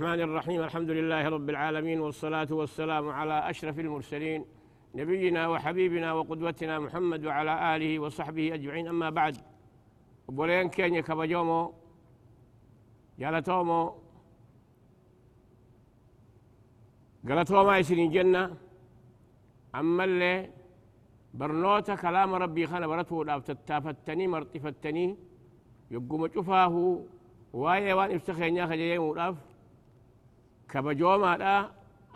الرحمن الرحيم الحمد لله رب العالمين والصلاة والسلام على أشرف المرسلين نبينا وحبيبنا وقدوتنا محمد وعلى آله وصحبه أجمعين. أما بعد بولين كينيا كبجومو جالتومو قالتوما يسرين جنة أما اللي برنوتا كلام ربي خانا برتو تتافتني مرتفتني يقوم شفاه waa'ee waan ibsa keenyaa kajajamuudhaaf kabajoomaadha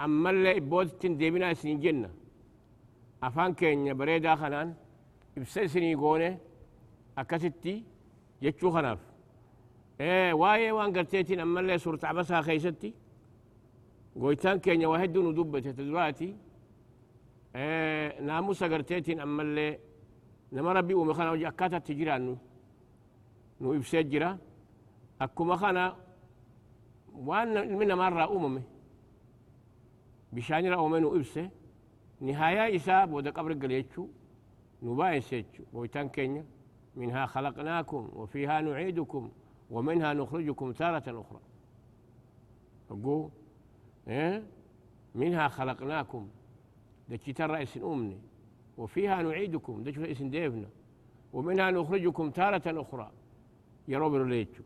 ammallee ibbootittiin deebinaa isin jenna afaan keenya bareedaa kanaan ibsa isinii goone akkasitti jechuu kanaaf waa'ee waan garteetiin ammallee suurta abasaa keeysatti goytaan keenya waa hedduu nu dubbate ta duraati naamusa garteetiin ammallee nama rabbi uume kana hojii akkaataatti jiraannu nu ibsee jira akkuma kana bishaanirraa uume nu ibse nihaayaa isaa booda qabri gale jechuu nu baay'inse jechuu goytaan keenya منها خلقناكم وفيها نعيدكم ومنها نخرجكم تارة أخرى. أقول إيه؟ منها خلقناكم. دكي ترى اسم أمني. وفيها نعيدكم. دكي اسم ديفنا. ومنها نخرجكم تارة أخرى. يا رب ليتشو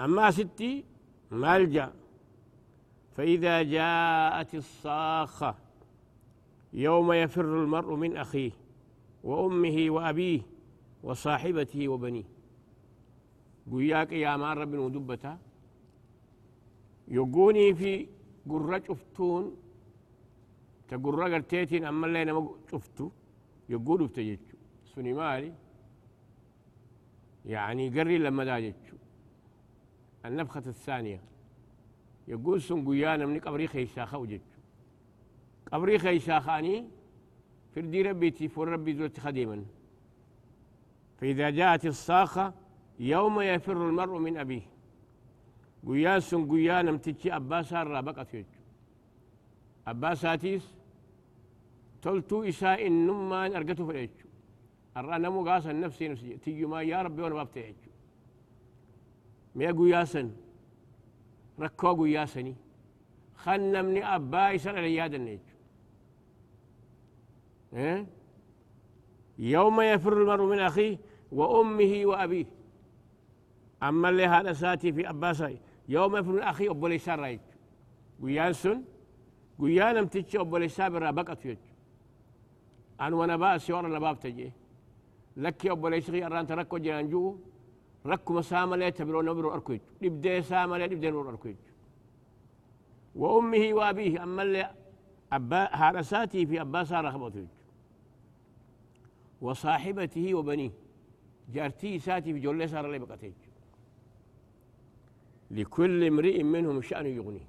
أما ستي ملجأ فإذا جاءت الصاخة يوم يفر المرء من أخيه وأمه وأبيه وصاحبته وبنيه. قياك يا مار رب ودبتا. يقوني في قرة شفتون تقرة قرتيتين أما اللي أنا شفتو يقولوا بتجتشو سوني مالي. يعني قري لما داجتشو النفخة الثانية. يقول سن قيانا من قبري خيشاخة وجدت. قبري خيشاخاني فردي ربي فور ربي زوت خديما. فإذا جاءت الصاخة يوم يفر المرء من أبيه. قيان سن قيانا متجي أباسا رابقة يجو أباساتيس تلتو إساء النمان أرقته في الإجو الرأنا مقاسا نفسي نفسي. تيجي ما يا ربي وأنا بابتعجو mi'a guyyaa san rakkoo guyyaa sanii kan namni abbaa isa dhala yaadanne jechu يوم يفر المرء من أخيه وأمه وأبيه. أما اللي هذا ساتي في أباسا يوم يفر من أخيه أبو ليسان رايج قيان سن؟ قيان امتج أبو ليسان برا بقت يج أنا وأنا بأس ورا نباب تجي. لك أبو ليسان أران تركو جانجو ركما ساملة تبرو نبرو أركوج لبدي ساملة لبدي نور أركوج وأمه وأبيه أما اللي أبا هارساتي في أبا سارة خبطوج وصاحبته وبنيه. جارتي ساتي في جولة سارة لي بقتيج لكل امرئ منهم شأن يغنيه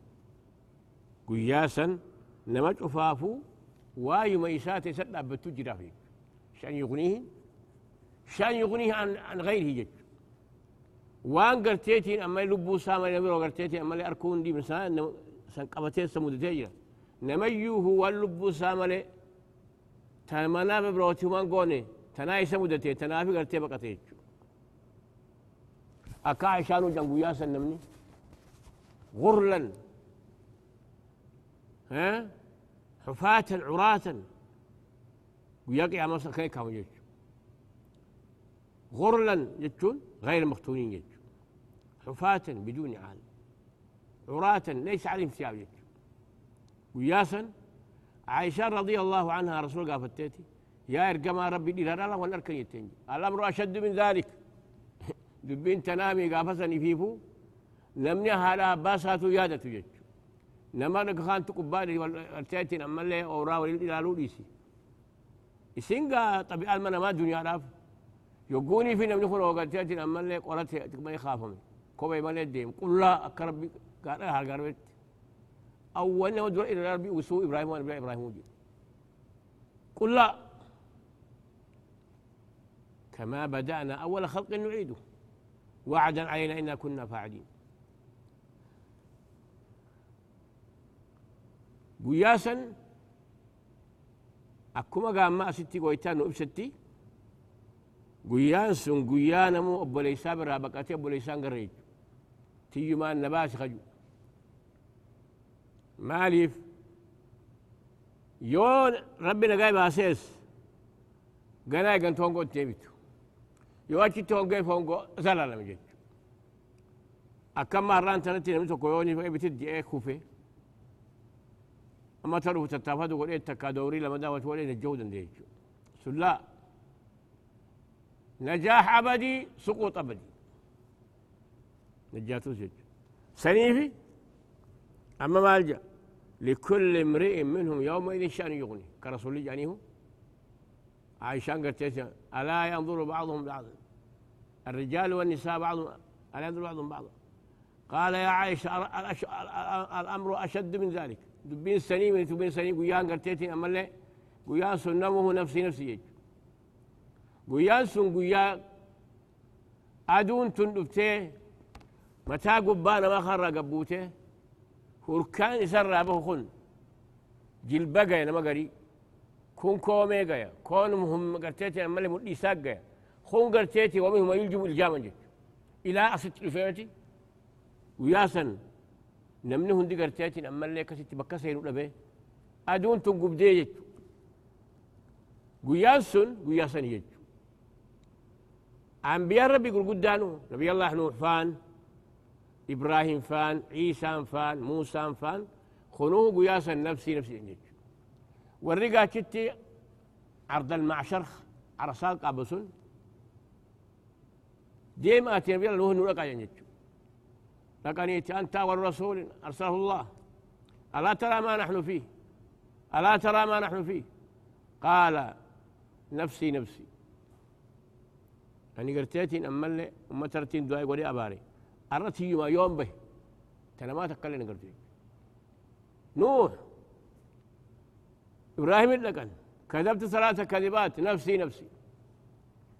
قياسا نمج أفافو واي ميساتي سد أبتو جرافي شأن يغنيه؟ شأن يغنيه عن, عن غيره جد. وان قرتيتين اما لبو سام يا مرو قرتيتي اما اركون دي مسا سان قبتي سمود تيجر نميو هو لبو سام لي تمنا ببروتي وان غوني تناي سمود تي تنافي قرتي بقتيچ أكا عشانو جنگو يا سنمني. غرلا. ها؟ حفاة عراة. ويقع مصر خيكا ويجو غرلا يجون غير مختونين يجو حفاة بدون عال عراة ليس عليهم ثياب وياسا عائشة رضي الله عنها رسول قال فتيتي يا ارقما ربي دي لا ولا اركن يتنجي. الامر أشد من ذلك. دبين تنامي قافسني فيفو نمني هالا باساتو يادة جج نما نكخان تقبالي والارتيتين اما اللي أورا والالالو ديسي. اسنقا طبيعة المنا ما دنيا راف. يقوني في نمني خلو وقالتيتين اما اللي قرأتي ما يخافهم كوبي ما نديم قل لا أكرب قال هل قربت أول ما دور إلى ربي وسوء إبراهيم وأنا إبراهيم وجد قل لا. كما بدأنا أول خلق نعيده. وعدا علينا إنا كنا فاعلين. قياسا أكما قام ما ستي قويتان وإبستي قيان سن قيان مو أبو ليسان برا بقاتي أبو ليسان قريج تيما النباس خجو ماليف. يون ربنا جايب أساس قنا قن تونغو تيبتو يواتي تونغو فونغو زلالا مجد أكم مرة أنت نتي نمسك كويوني في بتدي إيه كوفي أما تروح تتفاد وقول إيه تكادوري لما داوت ولا الجودة ديجو سلا. نجاح أبدي سقوط أبدي. نجاتو زج سنيفي؟ أما ما الجأ لكل امرئ منهم يومئذ شأن يغني. كرسول هو. عايشان قلت ألا ينظر بعضهم بعضا. الرجال والنساء بعضهم ألا ينظر بعضهم بعضا. قال يا عائشة الأمر أشد من ذلك. دبين سنين من دبين سنين قيان قرتيتين أما اللي قيان سنمه نفسي نفسي يج قيان سن قيان أدون تندفتي متى قبانا ما خرى قبوته هركان يسرى به خن. جلبقى نما قري كون كومي قيا كون مهم قرتيتي أما اللي مدي ساق خون قرتيتي ومهم يلجم الجامن إلى أصد الفيتي وياسن نمني هندي قرتيتين أما اللي كسيت بكا سيرو لبه. أدون تنقب دي يجو قياسن قياسن يجو أنبياء ربي يقول قدانو. نبي الله نوح فان. إبراهيم فان عيسى فان موسى فان خنوه قياسا نفسي نفسي يجو والرقا كتي عرض المعشر عرسال قابسون. ديما أتي نبي الله نوح نوح يجو لقنيت أنت والرسول أرسله الله. ألا ترى ما نحن فيه؟ ألا ترى ما نحن فيه؟ قال نفسي نفسي. يعني قرتيتين أما اللي أما ترتين دعاء قولي أباري. أرتي يوم يوم به. ما تكلم قرتي نوح إبراهيم لكن كذبت ثلاثة كذبات. نفسي نفسي.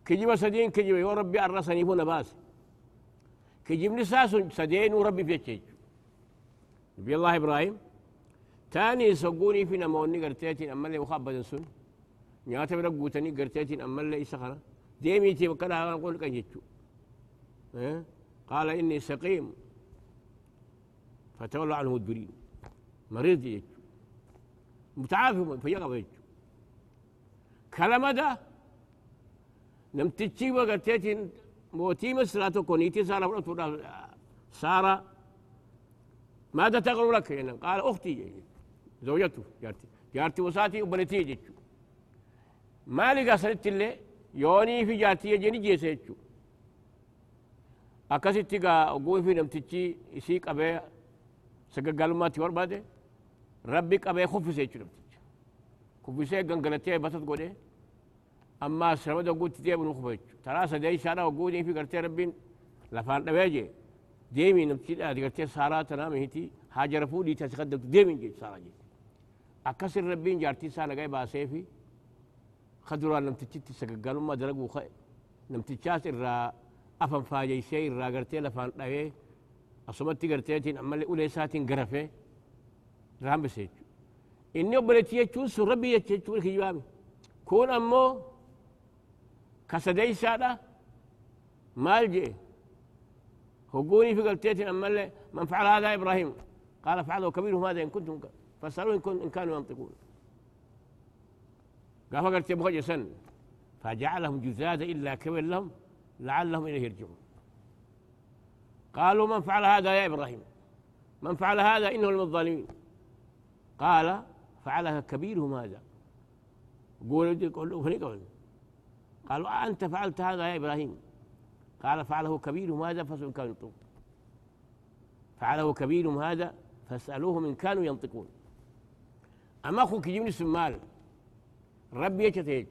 كجيب سدين كجيب. يا ربي أرسني هنا باسي كجبني ساس سدين وربي في الشيء نبي الله إبراهيم. تاني سقوني في نموني قرتيتين. أما اللي مخبط سن. نياتا برقوتني قرتيتين. أما اللي إسخنا ديمي تي بكلا أقول لك جيتشو. آه؟ قال إني سقيم. فتولى عنه مدبرين مريض جيتشو متعافي فيقف جيتشو كلام ده نمتشي وقرتيتين موتي مسراتو كونيتي سارة سارة. ماذا تقول لك يعني قال أختي زوجته جارتي. جارتي وساتي وبنتي جيتشو ما لقى اللي يوني في جارتي جيني جيسيتشو akkasitti gaa oguu fi namtichi isii qabee sagaggaalummaatti barbaade rabbi qabee kuffise jechuu namtichi kuffisee gangalatee batas godhee ammaas ramada oguutti deebiin kufa jechuu taraa sadee ishaadha oguunii fi gartee rabbiin lafaan dhabee jee deemii namtichi dhaati gartee saaraa tanaa mihiti haajara fuudhii tasi kaddamtu deemiin jee saaraa jee akkasin rabbiin jaartii isaa nagaa baasee fi kaduraan namtichitti sagaggaalummaa dalaguu ka'e namtichaas irraa أفن فاجي شيء راجرتي لفان ده أصمت تجرتي تين أمال أولى ساتين غرفة رام بسيج. إني أبلتي أشون سربي أشون كجوابي كون أمو كسدي سادة مالجي هقولي في قلتي أمال من فعل هذا إبراهيم. قال فعله كبير هذا إن كنتم فسألوا إن, كن إن كانوا ينطقون. قال فقلت يا فجعلهم جزازا إلا كبير لهم. لعلهم إليه يرجعون. قالوا من فعل هذا يا إبراهيم؟ من فعل هذا إنه من الظالمين. قال فعلها كبيرهم هذا. قولوا قالوا أنت فعلت هذا يا إبراهيم. قال فعله كبيرهم هذا فاسألوا كانوا ينطقون فعله كبيرهم هذا فاسألوهم إن كانوا ينطقون. أما أخوك يجيبني سمال. ربي يجتهج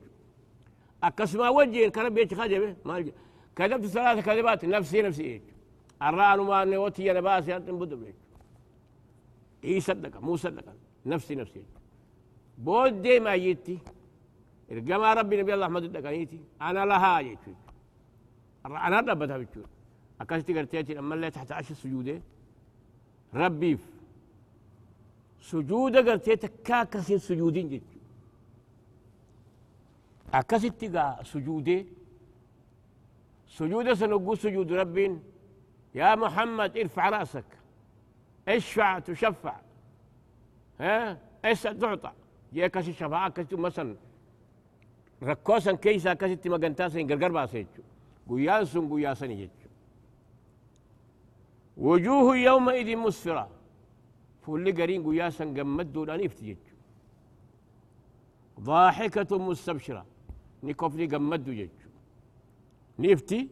أكسما وجه كربي يجتهج ما كذبت ثلاثة كذبات نفسي نفسي. إيش الران ما نوتي أنا باسي أنت بدو إيه صدق مو صدق نفسي نفسي. بود ما جيتي. إرجما ربي نبي الله أحمد الدقانيتي أنا لها جيتي. أنا ربتها بتشوف أكلت قرتيتي أما اللي تحت عشر سجودة. ربي سجودة قرتيتك كاكسين سجودين جيتي أكست سجودة. سجودة سنقول سجود رب يا محمد ارفع رأسك. اشفع تشفع. ها؟ اسأل تعطى. جاء كسي شفاعة كسي مثلا. ركوسا كيسا كسي تمغنتا سين غرغر باسيتشو قيان سن وجوه يومئذ مسفرة. فولي قرين قيان سن يفتجتشو ضاحكة مستبشرة. نكفني قمدوا جتشو نفتي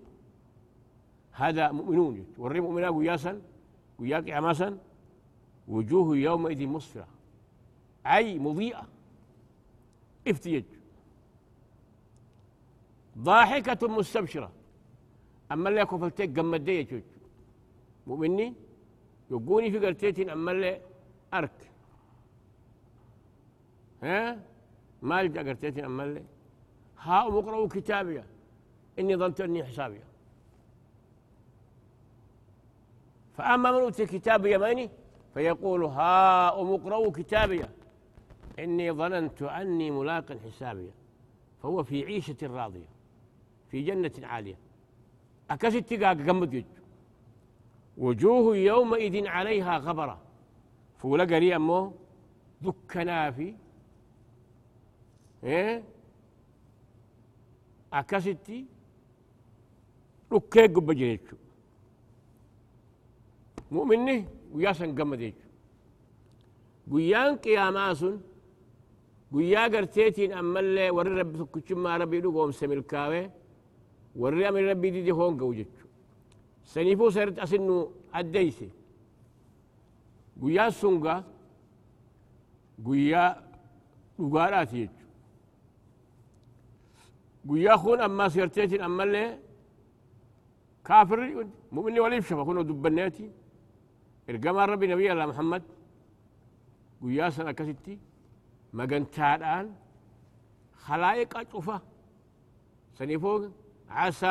هذا مؤمنون. وري مؤمنا قياسا قياك عماسا وجوه يومئذ مسفرة. أي مضيئة. افتيج ضاحكة مستبشرة. أما اللي أكو فلتك قمدي يجوج مؤمني؟ يقوني في قرتيتين أما اللي أرك. ها؟ ما الجا قرتيتين أما اللي. ها مقرأوا كتابية. إني ظننت أني حسابية فأما من أوتي كتاب يماني فيقول ها اقرأوا كتابي. إني ظننت أني ملاق حسابي. فهو في عيشة راضية في جنة عالية. أكست تقاق قمد وجوه يومئذ عليها غبرة. فولا قري أمو دكنا في إيه؟ أكستي ركيك بجريتشو مؤمنه ويا سن قمديج قيان قياما سن قيا قرتيتين أمالي وري ربي سكتشما ربي لقوم سملكاوي وري أمي ربي دي دي هون قوجتشو. سنيفو سرت أسنو أديسي. قيا سنغا قيا jechu guyyaa kun ammaa sirteetiin ammallee كافر مؤمن ولا يمشي فكون دبناتي ارجم ربي نبي الله محمد قياس أنا كستي ما كنت الآن. خلايق اشوفا سني فوق عسى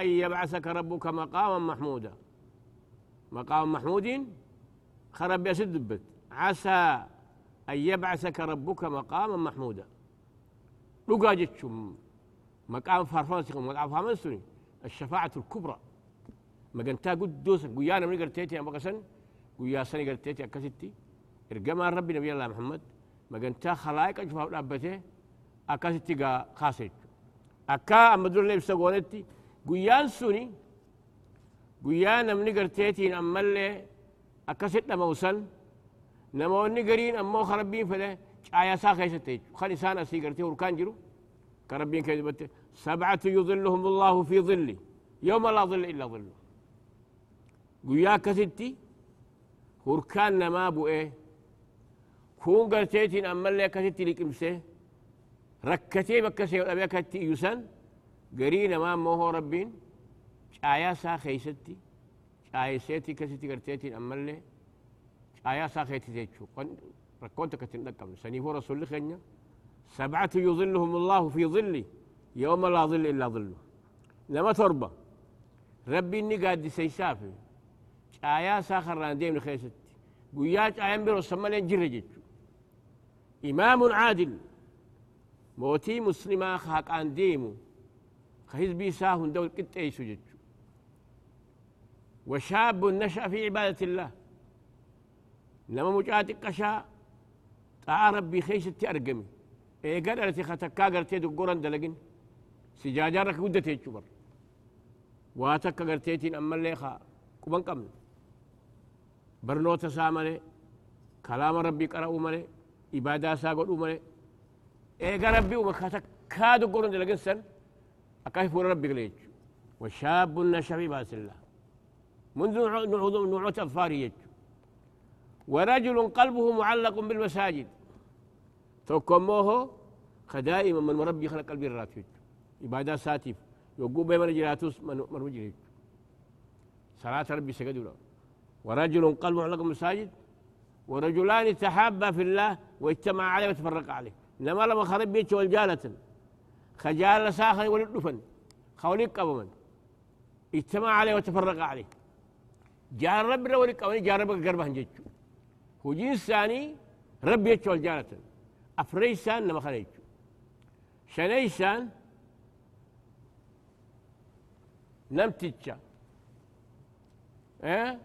أن يبعثك ربك مقاما محمودا. مقام محمود خرب يا دبت. عسى أن يبعثك ربك مقاما محمودا. لو قاجتشم مقام فرفاسكم ولا فهمتوني الشفاعة الكبرى. مقنتا قدوس قيانا من قرتيتي أما قسن قيا سني قرتيتي أكستي إرقما ربي نبي الله محمد. مقنتا خلائق أجفا أبته أكستي قا خاسيت. أكا أما دور ليبسا قولتي قيان سوني قيانا من قرتيتي أما اللي أكست موسن نموني قرين أمو خربين فله آيا سا خيستي خلي سانا سي قرتي وركان جرو. كربين كيدبت سبعة يظلهم الله في ظله يوم لا ظل إلا ظله. قويا كثيرتي هركان نما بوئي إيه؟ كون قلتيتين أما اللي كثيرتي لك إمسي ركتي بكسي أبيا كثيرتي يسن قرينا ما موهو ربين آيا ساخيستي آيا سيتي كثيرتي قلتيتين أما آيا ساخيتي تيتشو قن ركونتك تنقم سنيفو رسول لخنيا سبعة يظلهم الله في ظله يوم لا ظل إلا ظله. لما تربى ربي إني قاد سيسافي آيا ساخر ران ديم الخيست قياج آيان برو سمالين جرجت إمام عادل. موتي مسلمة خاك عن ديم خيز بي ساهم دول كت أي سجد وشاب نشأ في عبادة الله. لما مجاتي قشا تعا آه ربي خيست أرقمي. إيه قدرتي خاتكا قرتي دقوران دلقين. سجاجة رك ودتي تشبر واتك قرتيتين أما اللي خا قبن قمن برنوتا سا مالي كلام ربي قرأوا مالي إبادة سا قدوا مالي إيه ربي ومكاتا كادو قرن دلقين سن أكاي فور ربي قليج وشاب نشأ باس الله منذ نوعة أظفاره يج ورجل قلبه معلق بالمساجد توكموه خدائما من مربي خلق قلبي الراتب إبادة ساتف يقول بين جراتوس من مرمجريت صلاة ربي سجدوا ورجل قلبه معلق بالمساجد ورجلان تحابا في الله واجتمع عليه وتفرق عليه. لما لما خرب بيت والجالة خجال ساخن ولد دفن. خوليك قبما اجتمع عليه وتفرق عليه. جار رب ولك أولي جار رب قربة جيتشو هو جنس ثاني رب يتشو الجالة أفريسان نما خليتشو شنيسان نمتتشا إيه؟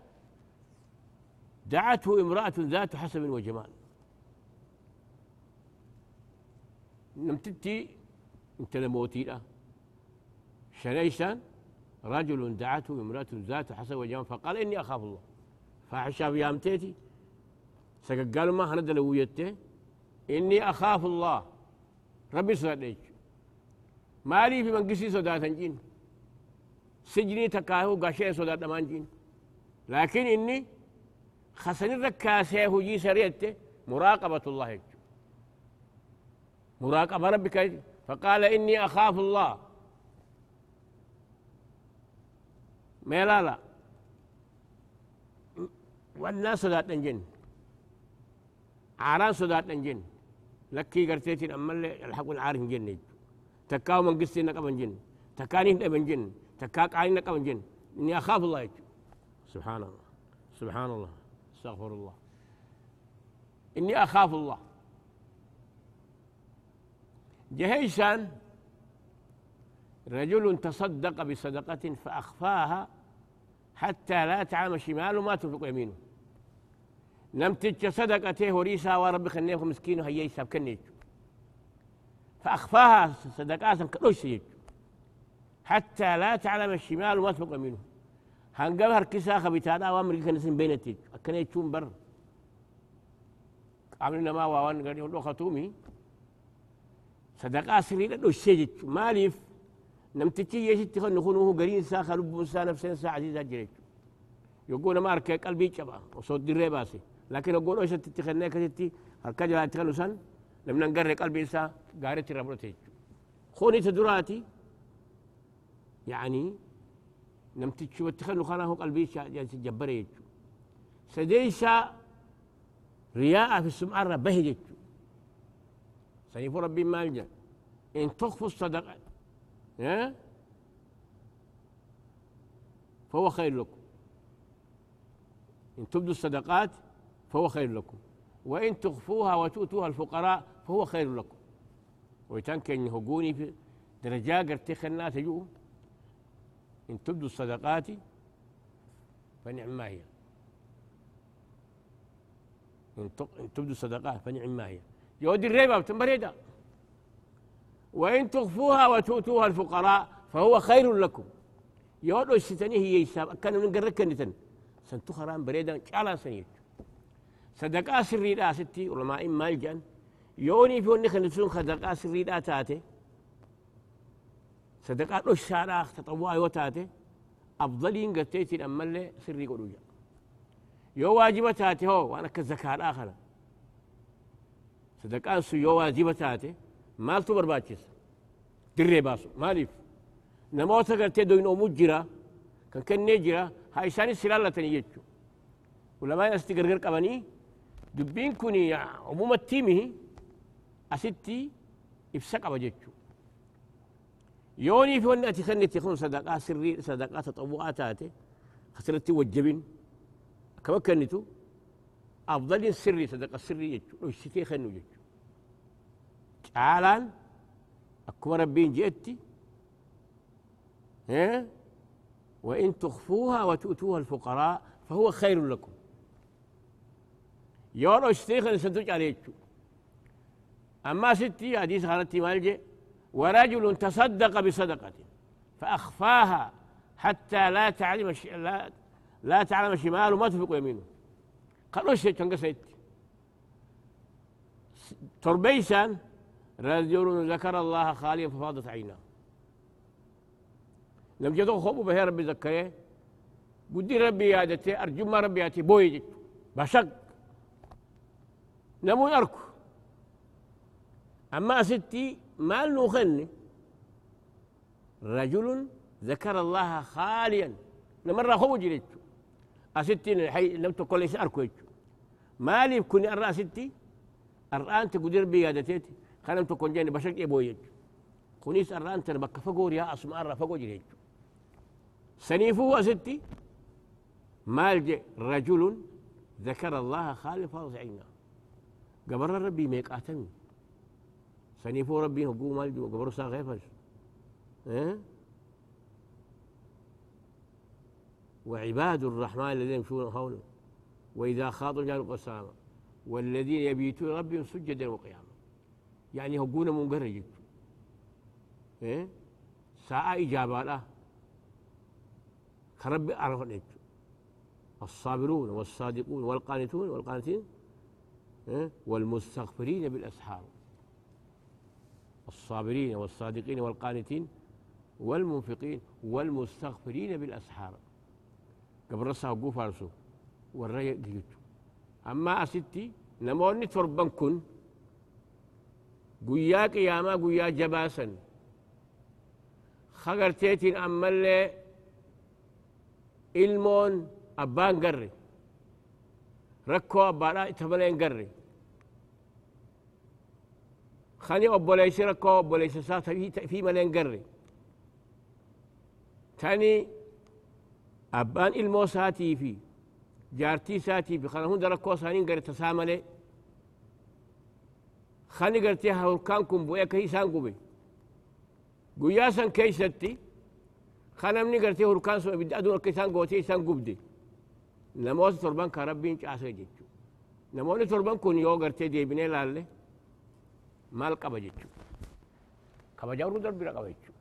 دعته امرأة ذات حسب وجمال. نمتتي انت لموتي لا شريشا رجل دعته امرأة ذات حسب وجمال فقال إني أخاف الله. فحشا بيامتيتي قالوا ما هند لويته إني أخاف الله. ربي صدق مالي في من قسي صداتا جين سجني تكاهو قاشي صداتا مان جين لكن إني خسن الركاسة هجي سريته مراقبة الله مراقبة ربك فقال إني أخاف الله. ما لا والناس صدات جن عاران صدات جن لكي قرتيتي أما اللي الحق العارف جن تكاو من قصتي نقبن جن. تكاني نقبن جن. تكاك عين نقبن جن. إني أخاف الله سبحان الله. سبحان الله. استغفر الله. إني أخاف الله. جهيشا رجل تصدق بصدقة فأخفاها حتى لا تعلم شماله ما تنفق يمينه. لم تج صدقته وريسا ورب خنيه مسكين هي يساب كنيت فأخفاها صدقات كلوش حتى لا تعلم الشمال ما تنفق يمينه هنقل هركسا خبيتانا وامر كنسين بينتي أكن يتشون بر. عملنا ما وان قال يقول خطومي صدقاء سري لدو الشيجت ماليف نمتتي يشت تخن نخونه قرين سا خلب موسى نفسين سا عزيزة جريت يقول ما أركي قلبي شبا وصوت دري باسي. لكن أقول إيش تتخنى كتتي هركا جلا تخنو سن. لم ننقر قلبي سا. قارت ربرتي خوني تدراتي. يعني نمت شو تخلو خانه قلبي جالس جبري سديسا رياء في السمعة بهجت سيف ربي مالجا إن تخفوا الصدقة فهو خير لكم. إن تبدوا الصدقات فهو خير لكم. وإن تخفوها وتؤتوها الفقراء فهو خير لكم. ويتنكن هجوني في درجات قرتي الناس يجوا إن تبدوا الصدقات فنعم ما هي. إن تبدوا الصدقات فنعم ما هي. يودي الريبة بتنبريدا وإن تخفوها وتؤتوها الفقراء فهو خير لكم. يودو الستني هي يساب. كان من قرر كنتن سنتو خرام بريدا شالا سنيت. صدقاء سري لا ستي علماء مالجان يوني في ونخ نسون صدقاء سري لا تاتي صدقات لو شارع تطوعي وتاتي أفضلين قتيتي أما اللي سري قلوجا يو واجبة تاتي هو وأنا كالزكاة الآخرة. صدقات سو يو واجبة تاتي مال تو برباچس دري باسو ماليف. نموتا قلتي دوين أمو جرا كان كان نجرا هاي ساني سلالة تنيجو ولما يستقرقر قبني دبين كوني عموم التيمه أستي إفسق أبجيتشو يوني في ونأتي أتخني تكون صدقاء سري صدقاء تطوعات تاتي خسرت وجبين. كما كنتو أفضل السري صدقة سري يجو. لو الشتي خنو يجو. تعالان. أكو ربين جئتي. ها؟ وإن تخفوها وتؤتوها الفقراء فهو خير لكم. يورو الشتي خنو عليك أما ستي حديث خالتي مالجي. ورجل تصدق بصدقة فأخفاها حتى لا تعلم لا, لا تعلم شماله ما تفق يمينه. قالوا شيء تنقصيت تربيسا رجل ذكر الله خاليا ففاضت عيناه. لم جدو خوبو به ربي ذكره قدي ربي يادتي أرجو ما ربي يأتي بويجت بشق. نمو يركو أما ستي مال نخني رجل ذكر الله خاليا. لمرة هو جريت. أستين الحي لم تقل إيش أركويت مالي كوني أرى ستي أرآن تقدر بيادتي خلم تكون جاني بشك إبويت كونيس أرآن تنبك فقور يا أسماء أرى فقور جريت. سنيفه ستي مال رجل ذكر الله خالي فاضعينا. قبر ربي ميك آتمي. سنيفو ربي هقو مال جو قبر سا غيفش آه وعباد الرحمن الذين يمشون هونا وإذا خاطوا جانوا قسامة والذين يبيتون ربهم سجدا وقياما. يعني هقونا منقرج إيه؟ ساعة إجابة له. كرب عرف الصابرون والصادقون والقانتون والقانتين. إيه؟ والمستغفرين بالأسحار. الصابرين والصادقين والقانتين والمنفقين والمستغفرين بالأسحار. قبل رسا وقو فارسو والرأي ديوتو أما أستي نموني تربان كن قويا قياما قويا جباسا. خغرتيتين أما اللي ilmoon abbaan garre rakkoo abbaadhaa itti malee خاني أبولي شركة أبولي شساتة في, في ملين قري. تاني أبان إلمو ساتي في جارتي ساتي في خانهون دركو سانين قري تساملي. خاني قرتي هوركان كم بويا كي سانقو بي قويا سان كي ستي خانا مني قرتي هوركان سوى بدي أدور كي سانقو تي سانقو بدي نموز تربان كربين جاسي جيتو نموز تربان كون يو قرتي دي بني maal qaba jechu kabajaa uruu darbira qaba jechu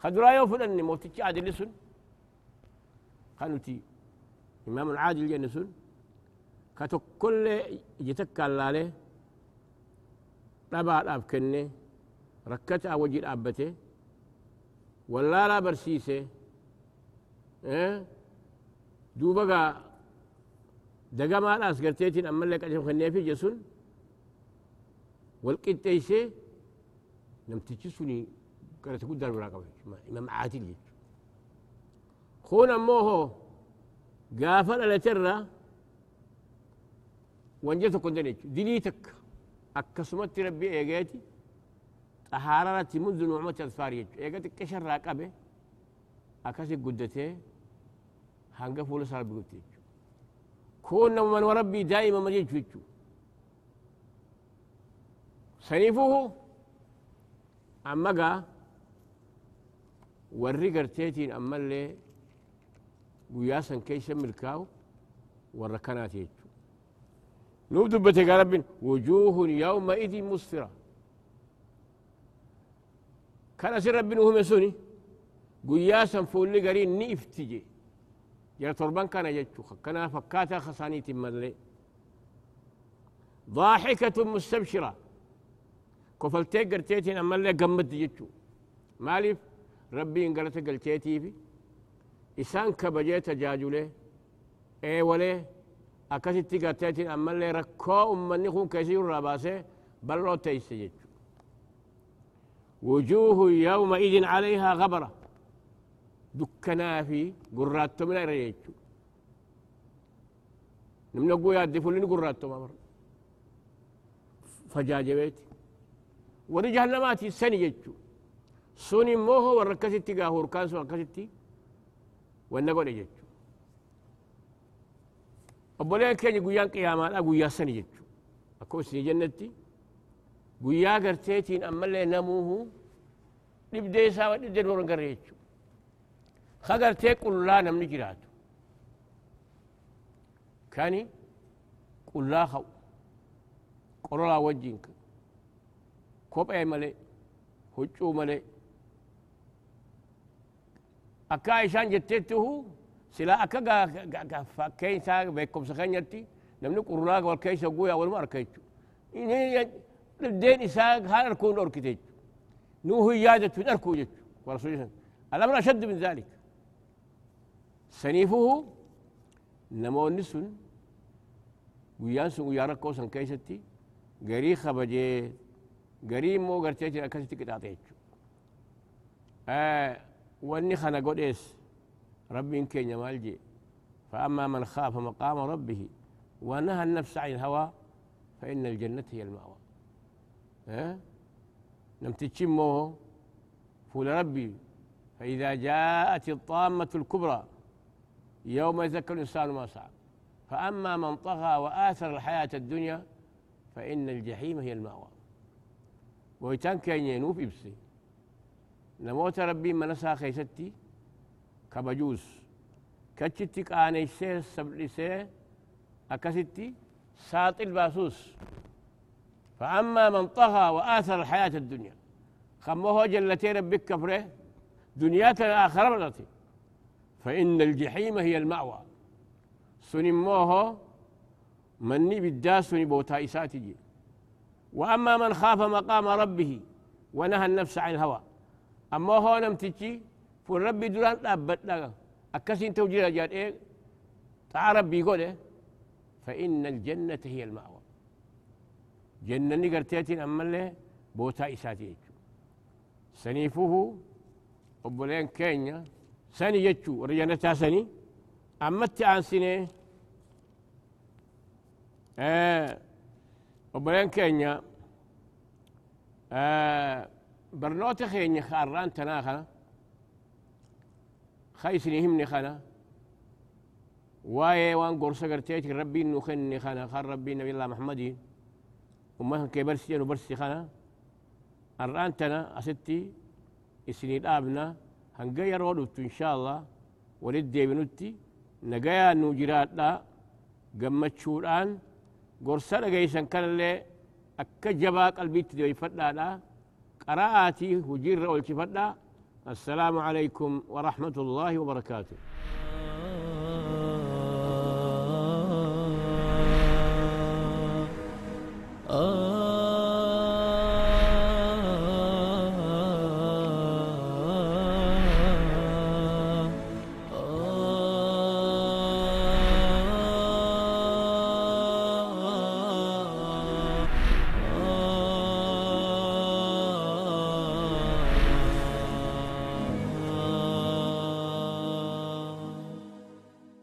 ka duraa yoo fudhanne mootichi adili sun kan nuti imaam caadil jenne sun ka tokkollee iji takkaan laalee dhabaadhaaf kenne rakkataa wajii dhaabbatee wallaalaa barsiise duuba gaa dagamaadhaas garteetiin ammallee qajeelfam kenneefi jesun والقديسي لم تجسني كانت تقول دار براقب إمام عادل خونا موهو قافل على ترى وانجتو قدنيك دنيتك أكسمت ربي إيقاتي أحررت منذ نعمة أذفاري إيقاتي كشر راقبه أكسي قدتي هنقفوا لسار بقدتي كون من وربي دائما مجيج فيتشو يجو سنيفه أما قا ورّي قرتيتين أما اللي قياسا كيسا ملكاو وركنات يجو دبتي قال وجوه يومئذ مسفرة. كان سر ربنا هم سوني قياسا فولي قرين نيفتجي يا تربان كان يجتو كان فكاتا خساني تمالي ضاحكة مستبشرة. اللي قمت جتو مالف ربي انقلت قلتيتي في. إسان كبجيت جاجولي اي ولي أكاسي قرتيتي أما اللي ركو أمني خون كيسير راباسي بل رو تيسي وجوه يومئذ عليها غبرة. دكنا في قرات من ريتشو نمنا قويا دفلين قرات مر فجاج بيت وري جهنماتي سني جتشو سوني موهو وركستي قاهور كان سو ركستي ونقول جتشو أبولين كيني قويان قياما لا قويا سني جتشو أكو سني جنتي guyyaa garteetiin ammallee namuuhu dhibdee isaa wa dhibdee doon garre jechu ka gartee qullaa namni jiraatu kani qullaa ka'u qorolaa wajjin kophee malee huccuu malee akka isaan jetteettuhu silaa akka fakkeen isaa beekumsa keenyatti namni qullaa wal keessa guuyaa waluma arka jechu دين إساق هذا الكون أركتج نوه يادة أركو جت ورسول الله الأمر أشد من ذلك سنيفه نمو نسن ويان سن ويا ركو سن كيستي غري خبجي غري مو غرتيتي أكستي كتاتيج آه واني خنا قد إيس ربي إن كين مالجي فأما من خاف مقام ربه ونهى النفس عن الهوى فإن الجنة هي المأوى نمتشمه فول ربي فإذا جاءت الطامة الكبرى يوم يذكر الإنسان ما سعى فأما من طغى وآثر الحياة الدنيا فإن الجحيم هي المأوى ويتان كان ينوف إبسي. نموت ربي من نسا خيستي. كبجوس. كتشتي قانيسي سبلسي أكستي. ساطل باسوس فأما من طغى وآثر الحياة الدنيا خمه جلتي ربك كفره. دنياك الآخرة مرتي فإن الجحيم هي المأوى. سنموه مني بالداس سني بوتا إساتي وأما من خاف مقام ربه ونهى النفس عن الهوى. أما هو نمتجي فالربي دران أبت لغا أكسين توجيه جاد إيه؟ تعال ربي يقول إيه؟ فإن الجنة هي المأوى. جنة نقرتيتين أما اللي بوتا إساتي سنيفه أبولين كينيا سني يجو. رجانتا سني. أمت عن سنة آه. أبولين كينيا آه برنوت خينيا خاران تناخا خيسني همني خنا واي وان قرصة قرتيت ربي إنه خني خنا خار ربي نبي الله محمدين وما كي برسي برسي خنا الران تنا أستي إسني الآبنا هنغير ودوت إن شاء الله ولد بنوتي نجايا نوجرات لا قمت شوران قرصة قرصة لغاية شنكال اللي أكا جبا قلبي تدوي فتلا قراءاتي وجير رؤلتي السلام عليكم ورحمة الله وبركاته Oh.